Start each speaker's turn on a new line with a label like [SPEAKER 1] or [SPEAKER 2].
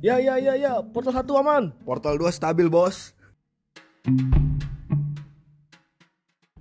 [SPEAKER 1] Ya ya ya ya, portal 1 aman.
[SPEAKER 2] Portal 2 stabil, Bos. thank you